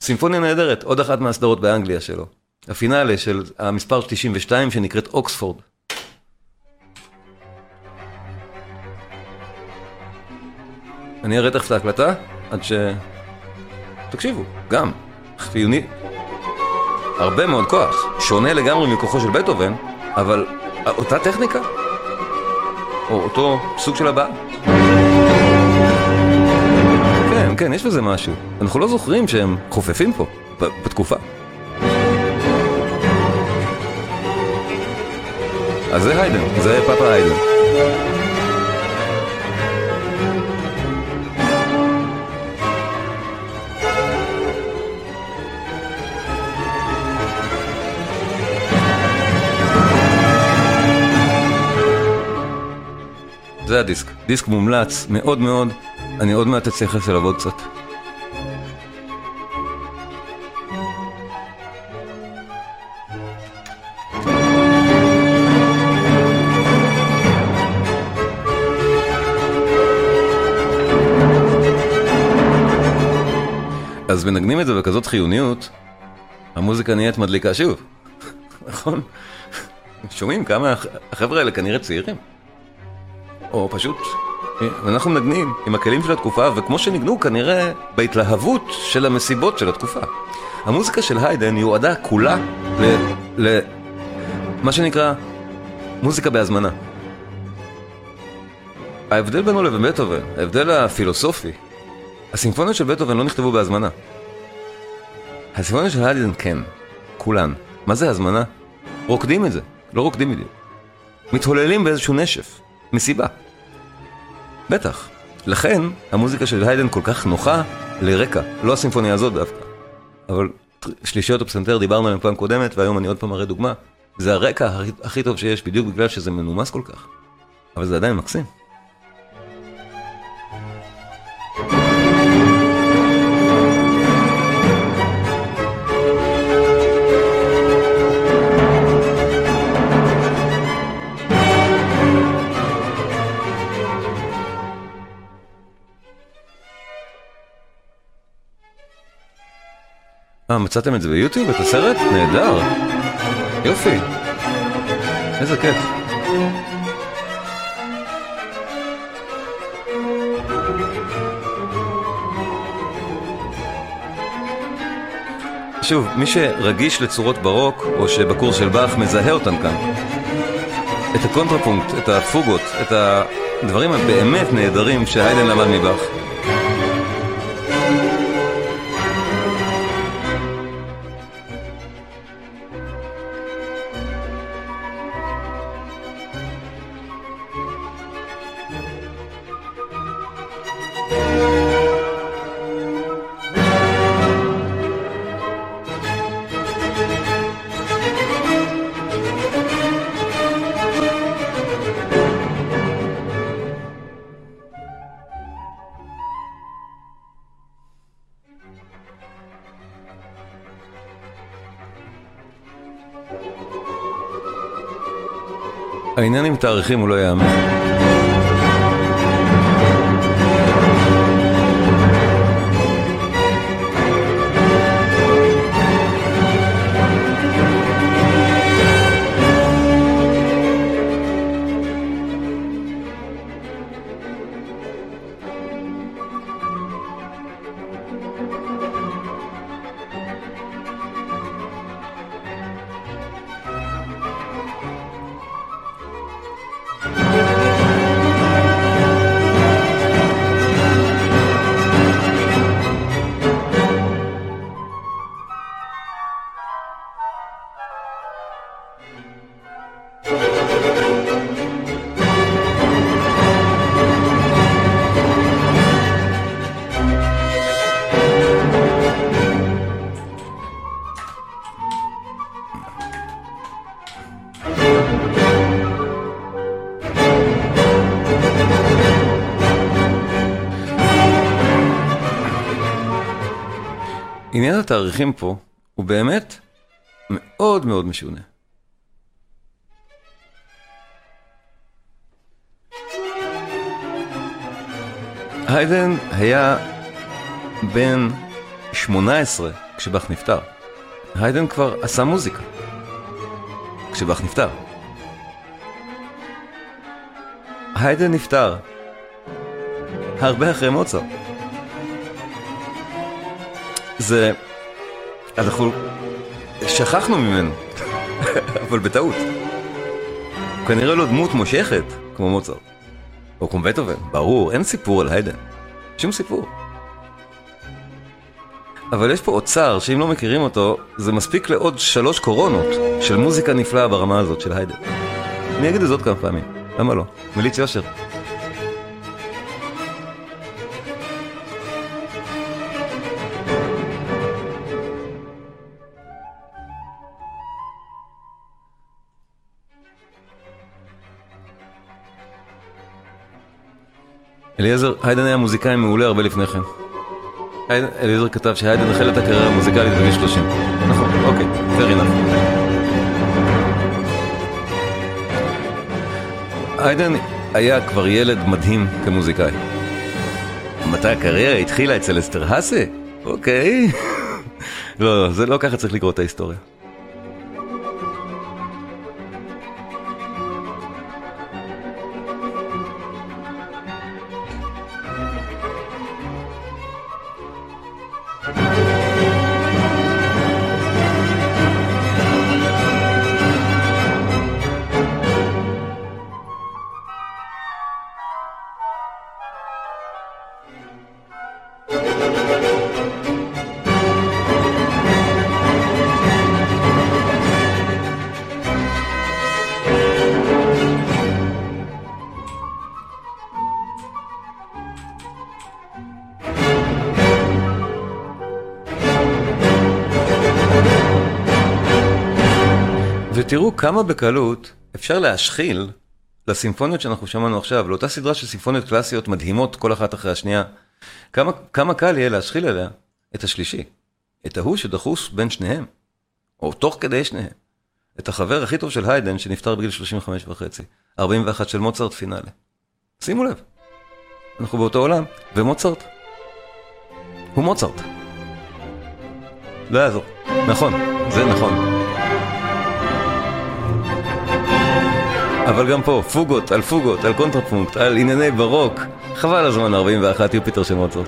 A: סימפוניה נהדרת, עוד אחת מהסדרות באנגליה שלו. הפינאלה של המספר 92 שנקראת אוקספורד. אני אראה תכף את ההקלטה, עד ש... תקשיבו, גם, חיוני. הרבה מאוד כוח, שונה לגמרי מכוחו של בטהובן, אבל אותה טכניקה, או אותו סוג של הבעה. כן, כן, יש בזה משהו. אנחנו לא זוכרים שהם חופפים פה, בתקופה. אז זה היידן, זה פאפה היידן. זה הדיסק, דיסק מומלץ מאוד מאוד, אני עוד מעט אצליח עוד קצת. אז מנגנים את זה בכזאת חיוניות, המוזיקה נהיית מדליקה שוב, [LAUGHS] נכון? שומעים כמה החבר'ה האלה כנראה צעירים. או פשוט, אנחנו מנגנים עם הכלים של התקופה, וכמו שניגנו כנראה בהתלהבות של המסיבות של התקופה. המוזיקה של היידן יועדה כולה ל... ל... מה שנקרא מוזיקה בהזמנה. ההבדל בינו לבין בטהובן, ההבדל הפילוסופי, הסימפוניות של בטהובן לא נכתבו בהזמנה. הסימפוניות של היידן כן, כולן. מה זה הזמנה? רוקדים את זה, לא רוקדים בדיוק. מתהוללים באיזשהו נשף, מסיבה. בטח. לכן, המוזיקה של היידן כל כך נוחה לרקע, לא הסימפוניה הזאת דווקא. אבל שלישיות הפסנתר דיברנו עליהן פעם קודמת, והיום אני עוד פעם אראה דוגמה. זה הרקע הכי טוב שיש, בדיוק בגלל שזה מנומס כל כך. אבל זה עדיין מקסים. אה, מצאתם את זה ביוטיוב, את הסרט? נהדר. יופי. איזה כיף. שוב, מי שרגיש לצורות ברוק, או שבקורס של באך מזהה אותן כאן, את הקונטרפונקט, את הפוגות, את הדברים הבאמת נהדרים שהיידן למד מבאך. העניין עם תאריכים הוא לא יאמן. עניין התאריכים פה הוא באמת מאוד מאוד משונה. היידן היה בן 18 כשבאך נפטר. היידן כבר עשה מוזיקה כשבאך נפטר. היידן נפטר הרבה אחרי מוצרט. זה... אנחנו שכחנו ממנו, [LAUGHS] אבל בטעות. הוא כנראה לא דמות מושכת כמו מוצרט. או כמו בטהובן, ברור, אין סיפור על היידן. שום סיפור. אבל יש פה אוצר שאם לא מכירים אותו, זה מספיק לעוד שלוש קורונות של מוזיקה נפלאה ברמה הזאת של היידן. אני אגיד את זה עוד כמה פעמים, למה לא? מליץ יושר. אליעזר, היידן היה מוזיקאי מעולה הרבה לפני כן. אליעזר כתב שהיידן החל את הקריירה המוזיקלית בגיל 30. נכון, אוקיי, fair enough. היידן היה כבר ילד מדהים כמוזיקאי. מתי הקריירה התחילה אצל אסתר האסה? אוקיי. [LAUGHS] לא, לא, זה לא ככה צריך לקרוא את ההיסטוריה. כמה בקלות אפשר להשחיל לסימפוניות שאנחנו שמענו עכשיו, לאותה סדרה של סימפוניות קלאסיות מדהימות כל אחת אחרי השנייה, כמה, כמה קל יהיה להשחיל אליה את השלישי, את ההוא שדחוס בין שניהם, או תוך כדי שניהם, את החבר הכי טוב של היידן שנפטר בגיל 35 וחצי, 41 של מוצרט פינאלה. שימו לב, אנחנו באותו עולם, ומוצרט הוא מוצרט. לא יעזור, נכון, זה נכון. אבל גם פה, פוגות על פוגות, על קונטרפונקט, על ענייני ברוק. חבל הזמן 41 יופיטר של מוצרט.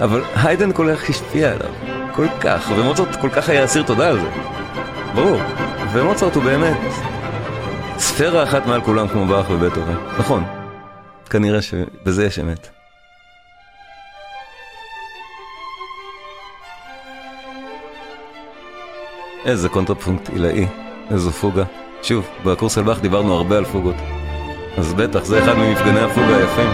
A: אבל היידן כל כך השפיע עליו, כל כך, ומוצרט כל כך היה אסיר תודה על זה. ברור. ומוצרט הוא באמת ספירה אחת מעל כולם כמו באך ובטהובן. נכון. כנראה שבזה יש אמת. איזה קונטרפונקט עילאי, איזו פוגה. שוב, בקורס על באך דיברנו הרבה על פוגות. אז בטח, זה אחד ממפגני הפוגה היפים.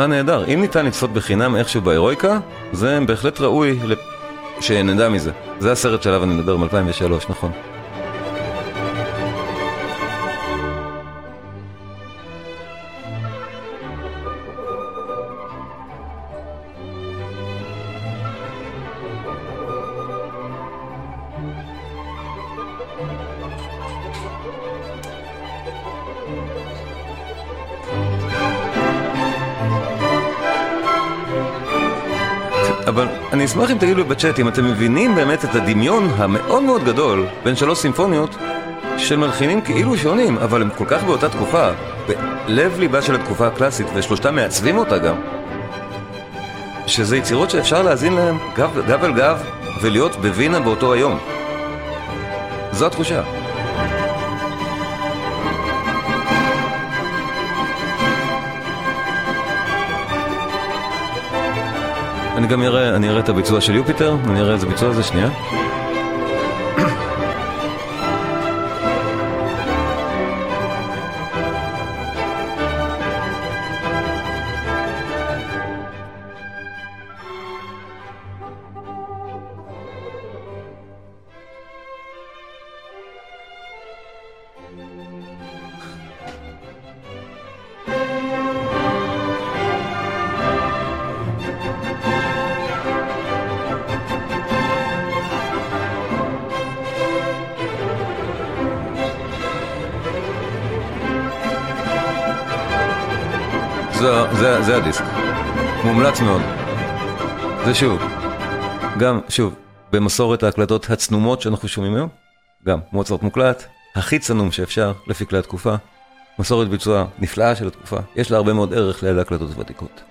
A: אה, נהדר. אם ניתן לצפות בחינם איכשהו בהירואיקה, זה בהחלט ראוי שנדע מזה. זה הסרט שעליו אני מדבר מ-2003, נכון. אשמח אם תגידו בצ'אט אם אתם מבינים באמת את הדמיון המאוד מאוד גדול בין שלוש סימפוניות של מלחינים כאילו שונים, אבל הם כל כך באותה תקופה, בלב ליבה של התקופה הקלאסית, ושלושתם מעצבים אותה גם, שזה יצירות שאפשר להאזין להם גב, גב אל גב ולהיות בווינה באותו היום. זו התחושה. אני גם אראה, אני אראה את הביצוע של יופיטר, אני אראה איזה ביצוע זה, שנייה. זה שוב, גם, שוב, במסורת ההקלטות הצנומות שאנחנו שומעים היום, גם מוצרט מוקלט, הכי צנום שאפשר לפי כלי התקופה, מסורת ביצוע נפלאה של התקופה, יש לה הרבה מאוד ערך ליד ההקלטות ותיקות.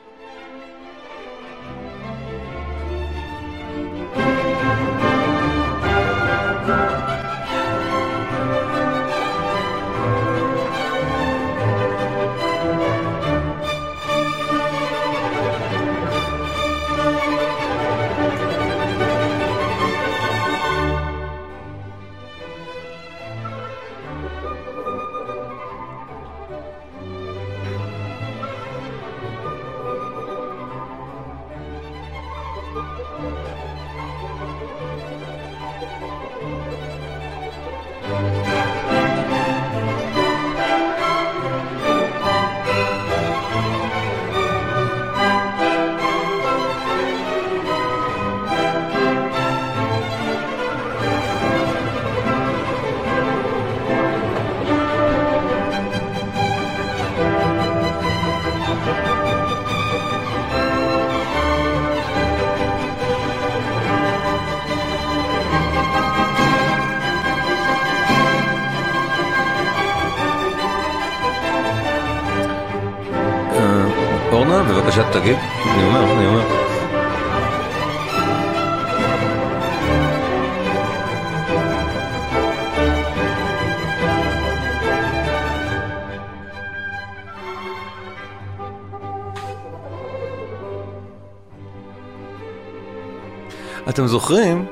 A: אתם זוכרים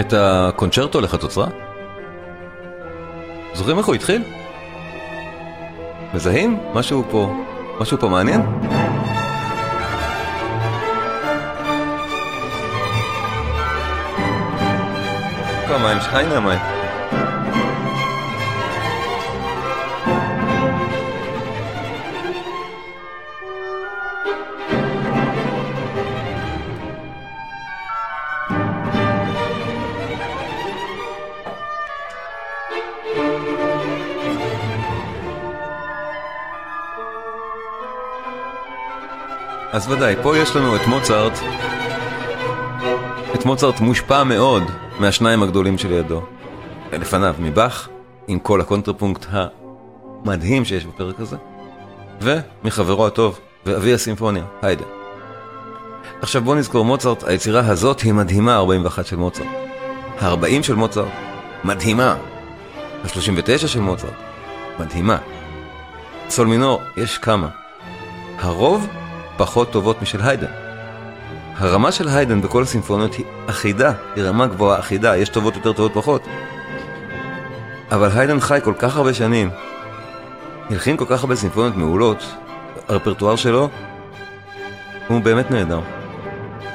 A: את הקונצ'רטו לחצוצרה? זוכרים איך הוא התחיל? מזהים? משהו פה, משהו פה מעניין? המים? הנה המים. אז ודאי, פה יש לנו את מוצרט, את מוצרט מושפע מאוד מהשניים הגדולים שלידו. לפניו, מבאך, עם כל הקונטרפונקט המדהים שיש בפרק הזה, ומחברו הטוב ואבי הסימפוניה, היידן. עכשיו בואו נזכור, מוצרט, היצירה הזאת היא מדהימה, 41 של מוצרט. ה-40 של מוצרט, מדהימה. ה-39 של מוצרט, מדהימה. סול מינור, יש כמה. הרוב פחות טובות משל היידן. הרמה של היידן בכל הסימפוניות היא אחידה, היא רמה גבוהה אחידה, יש טובות יותר טובות פחות. אבל היידן חי כל כך הרבה שנים, הלחין כל כך הרבה סימפוניות מעולות, הרפרטואר שלו הוא באמת נהדר.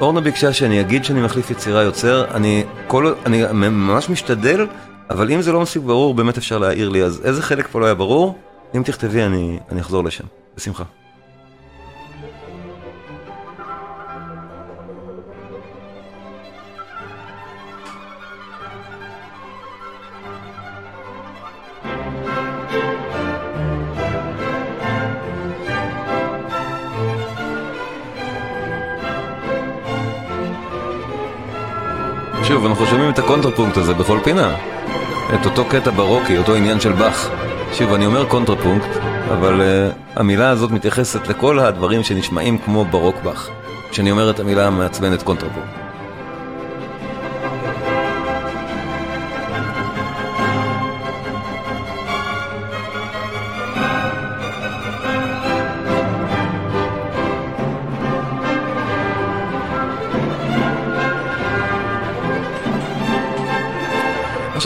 A: אורנה ביקשה שאני אגיד שאני מחליף יצירה יוצר, אני, כל, אני ממש משתדל, אבל אם זה לא מספיק ברור, באמת אפשר להעיר לי, אז איזה חלק פה לא היה ברור? אם תכתבי אני, אני אחזור לשם, בשמחה. את הקונטרפונקט הזה בכל פינה. את אותו קטע ברוקי, אותו עניין של באך. שוב, אני אומר קונטרפונקט, אבל אה, המילה הזאת מתייחסת לכל הדברים שנשמעים כמו ברוק באך. כשאני אומר את המילה המעצבנת קונטרפונקט.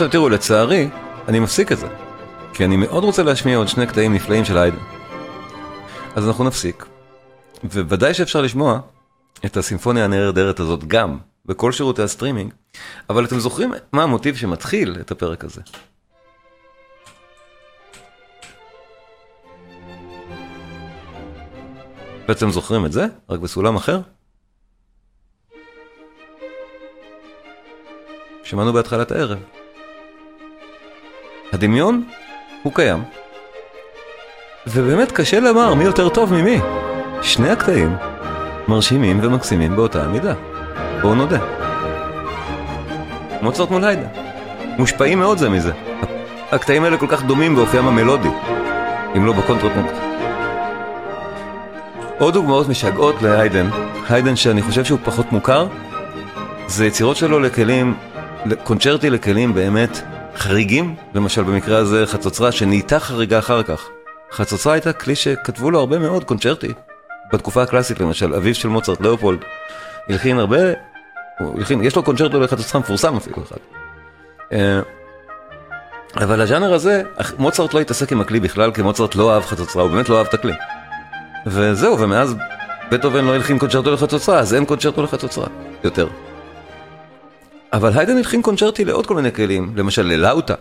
A: עכשיו תראו, לצערי, אני מפסיק את זה. כי אני מאוד רוצה להשמיע עוד שני קטעים נפלאים של היידן. אז אנחנו נפסיק. וודאי שאפשר לשמוע את הסימפוניה הנהדרת הזאת גם בכל שירותי הסטרימינג, אבל אתם זוכרים מה המוטיב שמתחיל את הפרק הזה? בעצם זוכרים את זה? רק בסולם אחר? שמענו בהתחלת הערב. הדמיון הוא קיים. ובאמת קשה לומר מי יותר טוב ממי. שני הקטעים מרשימים ומקסימים באותה המידה. בואו נודה. מוצרט מול היידן. מושפעים מאוד זה מזה. [LAUGHS] הקטעים האלה כל כך דומים באופיים המלודי, אם לא בקונטרפונקט. עוד דוגמאות משגעות להיידן, היידן שאני חושב שהוא פחות מוכר, זה יצירות שלו לכלים, קונצ'רטי לכלים באמת חריגים, למשל במקרה הזה חצוצרה שנהייתה חריגה אחר כך. חצוצרה הייתה כלי שכתבו לו הרבה מאוד קונצ'רטי. בתקופה הקלאסית למשל, אביו של מוצרט, לאופולד, הלחין הרבה, הוא הלחין, יש לו קונצ'רטו לחצוצרה מפורסם אפילו אחד. אה, אבל הז'אנר הזה, מוצרט לא התעסק עם הכלי בכלל, כי מוצרט לא אהב חצוצרה, הוא באמת לא אהב את הכלי. וזהו, ומאז בטהובן לא הלחין קונצ'רטו לחצוצרה, אז אין קונצ'רטו לחצוצרה יותר. אבל היידן הלחין קונצ'רטי לעוד כל מיני כלים, למשל ללאוטה,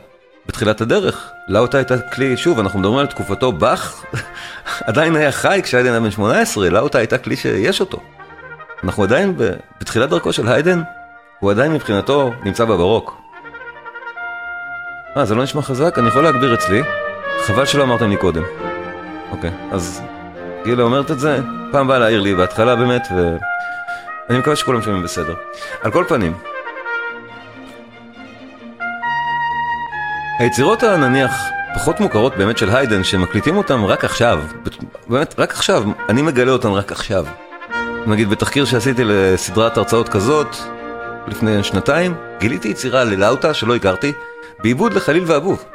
A: בתחילת הדרך. לאוטה הייתה כלי, שוב, אנחנו מדברים על תקופתו, באך [LAUGHS] עדיין היה חי כשהיידן היה בן 18, לאוטה הייתה כלי שיש אותו. אנחנו עדיין בתחילת דרכו של היידן, הוא עדיין מבחינתו נמצא בברוק. אה, זה לא נשמע חזק? אני יכול להגביר אצלי. חבל שלא אמרתם לי קודם. אוקיי, אז גילה אומרת את זה, פעם באה להעיר לי בהתחלה באמת, ואני מקווה שכולם שומעים בסדר. על כל פנים, היצירות הנניח פחות מוכרות באמת של היידן, שמקליטים אותם רק עכשיו, באמת רק עכשיו, אני מגלה אותם רק עכשיו. נגיד בתחקיר שעשיתי לסדרת הרצאות כזאת, לפני שנתיים, גיליתי יצירה ללאוטה שלא הכרתי, בעיבוד לחליל ואבוב.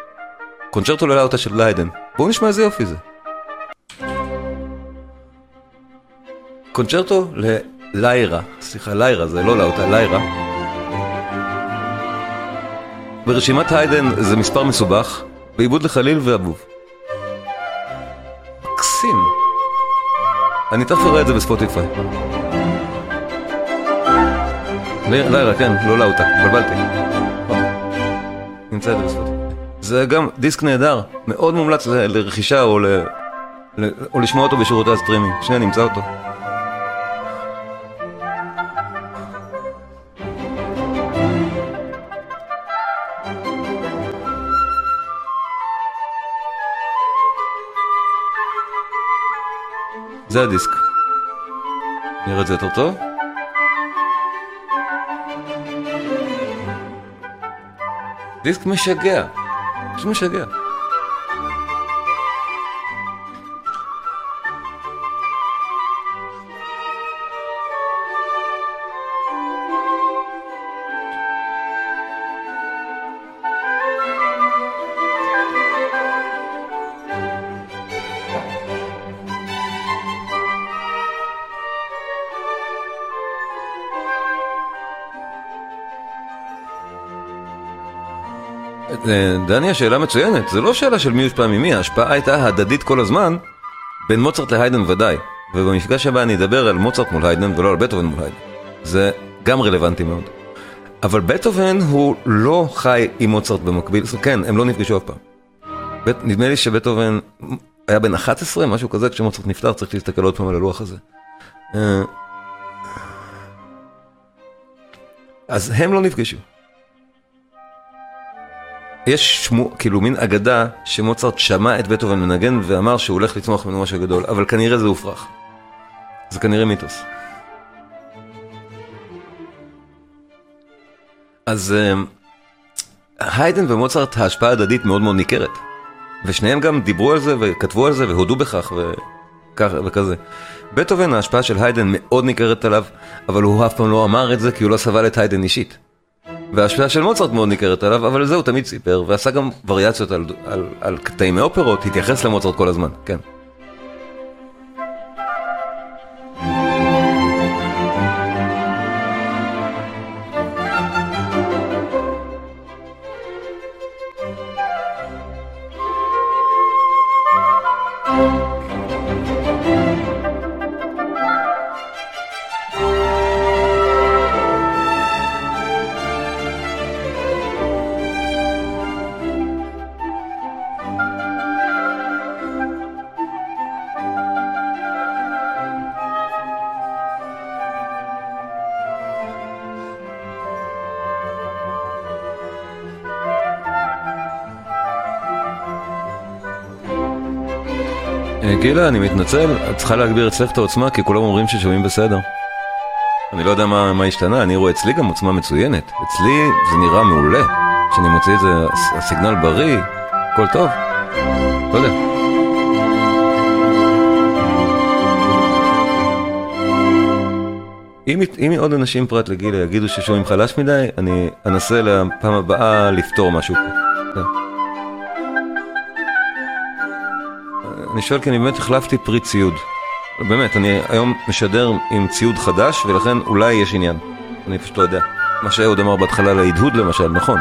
A: קונצ'רטו ללאוטה של היידן. בואו נשמע איזה יופי זה. קונצ'רטו לליירה, סליחה, ליירה זה לא לאוטה, ליירה. ברשימת היידן זה מספר מסובך, בעיבוד לחליל ואבוב. מקסים. אני תכף אראה את זה בספוטיפיי. לילה, כן, לא לאוטה, התבלבלתי. נמצא את זה בספוטיפיי. זה גם דיסק נהדר, מאוד מומלץ לרכישה או, ל... או לשמוע אותו בשירותי הסטרימינג. שנייה, נמצא אותו. זה הדיסק. נראה את זה יותר טוב? דיסק משגע, פשוט משגע. דניה, שאלה מצוינת, זה לא שאלה של מי יושפע ממי, ההשפעה הייתה הדדית כל הזמן, בין מוצרט להיידן ודאי. ובמפגש הבא אני אדבר על מוצרט מול היידן ולא על בטהובן מול היידן. זה גם רלוונטי מאוד. אבל בטהובן הוא לא חי עם מוצרט במקביל, כן, הם לא נפגשו אף פעם. בית, נדמה לי שבטהובן היה בן 11, משהו כזה, כשמוצרט נפטר, צריך להסתכל עוד פעם על הלוח הזה. אה, אז הם לא נפגשו. יש שמו, כאילו מין אגדה שמוצרט שמע את בטהובן מנגן ואמר שהוא הולך לצמוח ממנו משהו גדול, אבל כנראה זה הופרך. זה כנראה מיתוס. אז אה, היידן ומוצרט ההשפעה הדדית מאוד מאוד ניכרת. ושניהם גם דיברו על זה וכתבו על זה והודו בכך וככה וכזה. בטהובן ההשפעה של היידן מאוד ניכרת עליו, אבל הוא אף פעם לא אמר את זה כי הוא לא סבל את היידן אישית. וההשפעה של מוצרט מאוד ניכרת עליו, אבל זה הוא תמיד סיפר, ועשה גם וריאציות על, על, על קטעים מאופרות, התייחס למוצרט כל הזמן, כן. גילה, אני מתנצל, את צריכה להגביר אצלך את העוצמה כי כולם אומרים ששומעים בסדר. אני לא יודע מה, מה השתנה, אני רואה אצלי גם עוצמה מצוינת. אצלי זה נראה מעולה. כשאני מוציא את זה, הס- הסיגנל בריא, הכל טוב. לא יודע. אם, אם עוד אנשים פרט לגילה יגידו ששומעים חלש מדי, אני אנסה לפעם הבאה לפתור משהו פה. אני שואל כי אני באמת החלפתי פרי ציוד. באמת, אני היום משדר עם ציוד חדש, ולכן אולי יש עניין. אני פשוט לא יודע. מה שאהוד אמר בהתחלה להדהוד למשל, נכון,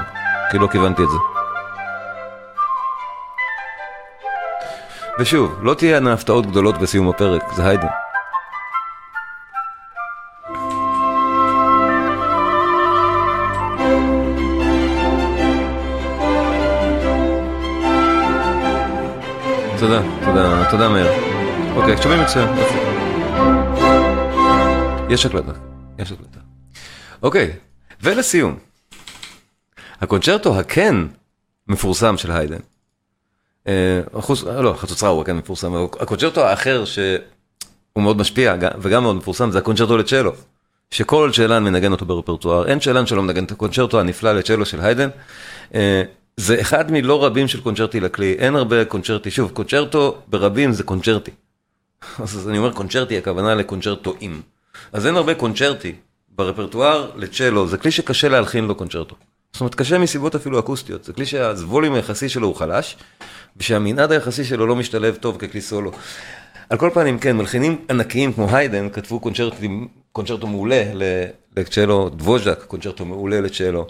A: כי לא כיוונתי את זה. ושוב, לא תהיינה הפתעות גדולות בסיום הפרק, זה היידן. תודה, תודה, תודה מאיר. אוקיי, שומעים מצוין. יש הקלטה, יש הקלטה. אוקיי, ולסיום, הקונצ'רטו הכן מפורסם של היידן. אה, החוץ, לא, החצוצרה הוא הכן מפורסם, הקונצ'רטו האחר שהוא מאוד משפיע גם- וגם מאוד מפורסם זה הקונצ'רטו לצ'לו. שכל צ'לן מנגן אותו ברפרטואר, אין צ'לן שלא מנגן את הקונצ'רטו הנפלא לצ'לו של היידן. זה אחד מלא רבים של קונצ'רטי לכלי, אין הרבה קונצ'רטי, שוב, קונצ'רטו ברבים זה קונצ'רטי. [LAUGHS] אז אני אומר קונצ'רטי, הכוונה לקונצ'רטואים. אז אין הרבה קונצ'רטי ברפרטואר לצ'לו, זה כלי שקשה להלחין לו קונצ'רטו. זאת אומרת, קשה מסיבות אפילו אקוסטיות, זה כלי שהווליום היחסי שלו הוא חלש, ושהמנעד היחסי שלו לא משתלב טוב ככלי סולו. על כל פנים, כן, מלחינים ענקיים כמו היידן כתבו קונצ'רטו מעולה לצ'לו, דבוז'ק, קונצ'רטו מעולה לצ'לו.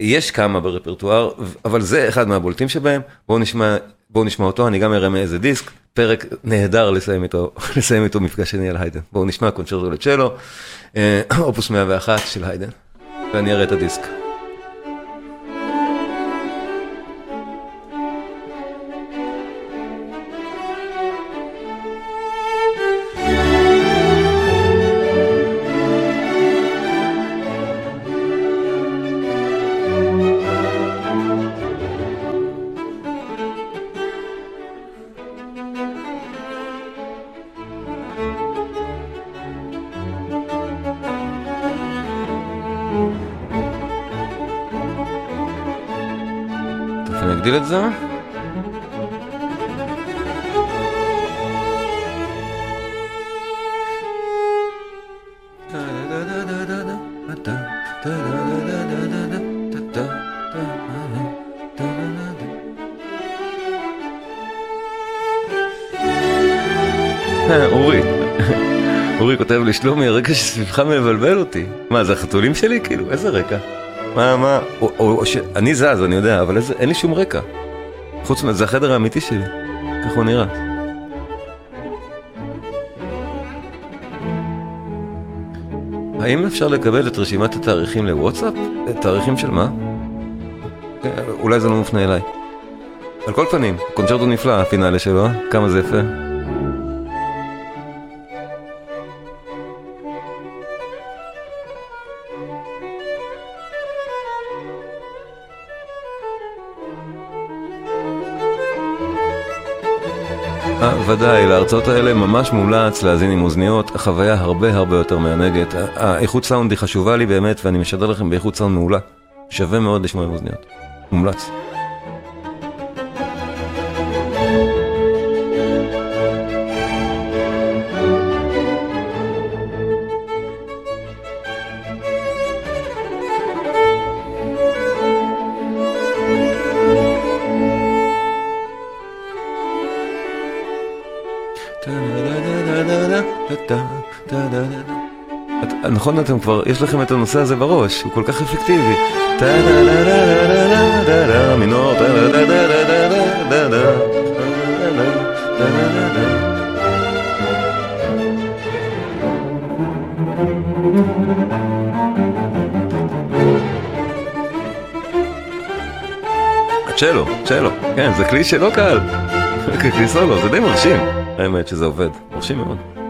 A: יש כמה ברפרטואר, אבל זה אחד מהבולטים שבהם. בואו נשמע, בואו נשמע אותו, אני גם אראה מאיזה דיסק. פרק נהדר לסיים איתו, [LAUGHS] לסיים איתו מפגש שני על היידן. בואו נשמע קונצ'רטו לצ'לו, אה, אופוס 101 של היידן, ואני אראה את הדיסק. את זה. אה, אורי, אורי כותב לי, שלומי, הרקע שסביבך מבלבל אותי. מה, זה החתולים שלי? כאילו, איזה רקע? מה, מה, או, או, או ש... אני זז, אני יודע, אבל איזה, אין לי שום רקע. חוץ מזה, זה החדר האמיתי שלי. ככה הוא נראה. האם אפשר לקבל את רשימת התאריכים לוואטסאפ? תאריכים של מה? כן, אולי זה לא מופנה אליי. על כל פנים, קונצ'רטו נפלא, הפינאלה שלו, אה? כמה זה יפה. ודאי, להרצאות האלה ממש מומלץ להאזין עם אוזניות, החוויה הרבה הרבה יותר מענגת. האיכות סאונד היא חשובה לי באמת, ואני משדר לכם באיכות סאונד מעולה. שווה מאוד לשמוע עם אוזניות. מומלץ. אתם כבר, יש לכם את הנושא הזה בראש, הוא כל כך אפקטיבי. צ'לו, צ'לו, כן, זה כלי שלא קל. כלי סולו, זה די מרשים. האמת שזה עובד, מרשים מאוד.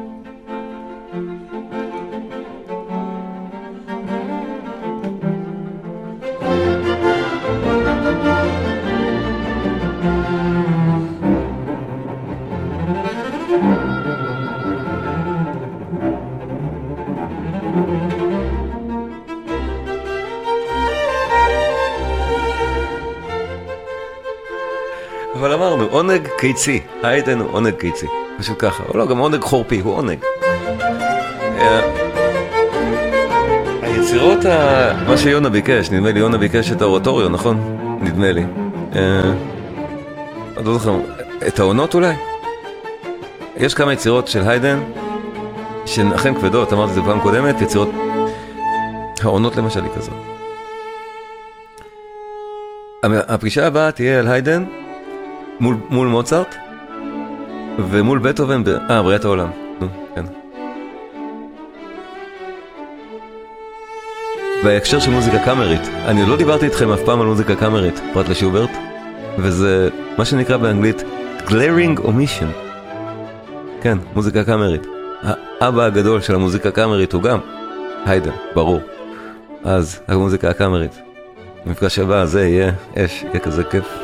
A: קיצי, היידן הוא עונג קיצי, פשוט ככה, או לא, גם עונג חורפי, הוא עונג. אה, היצירות. מה שיונה ביקש, נדמה לי יונה ביקש את האורטוריו, נכון? נדמה לי. אה, אני לא זוכר, את העונות אולי? יש כמה יצירות של היידן, שהן אכן כבדות, אמרתי את זה פעם קודמת, יצירות... העונות למשל היא כזאת. הפגישה הבאה תהיה על היידן מול, מול מוצרט ומול בטהובן. אה, בריאת העולם, נו, כן. בהקשר של מוזיקה קאמרית, אני לא דיברתי איתכם אף פעם על מוזיקה קאמרית, פרט לשוברט, וזה מה שנקרא באנגלית glaring omission. כן, מוזיקה קאמרית. האבא הגדול של המוזיקה הקאמרית הוא גם היידן, ברור. אז המוזיקה הקאמרית. המפגש הבא, זה יהיה אש, יהיה כזה כיף.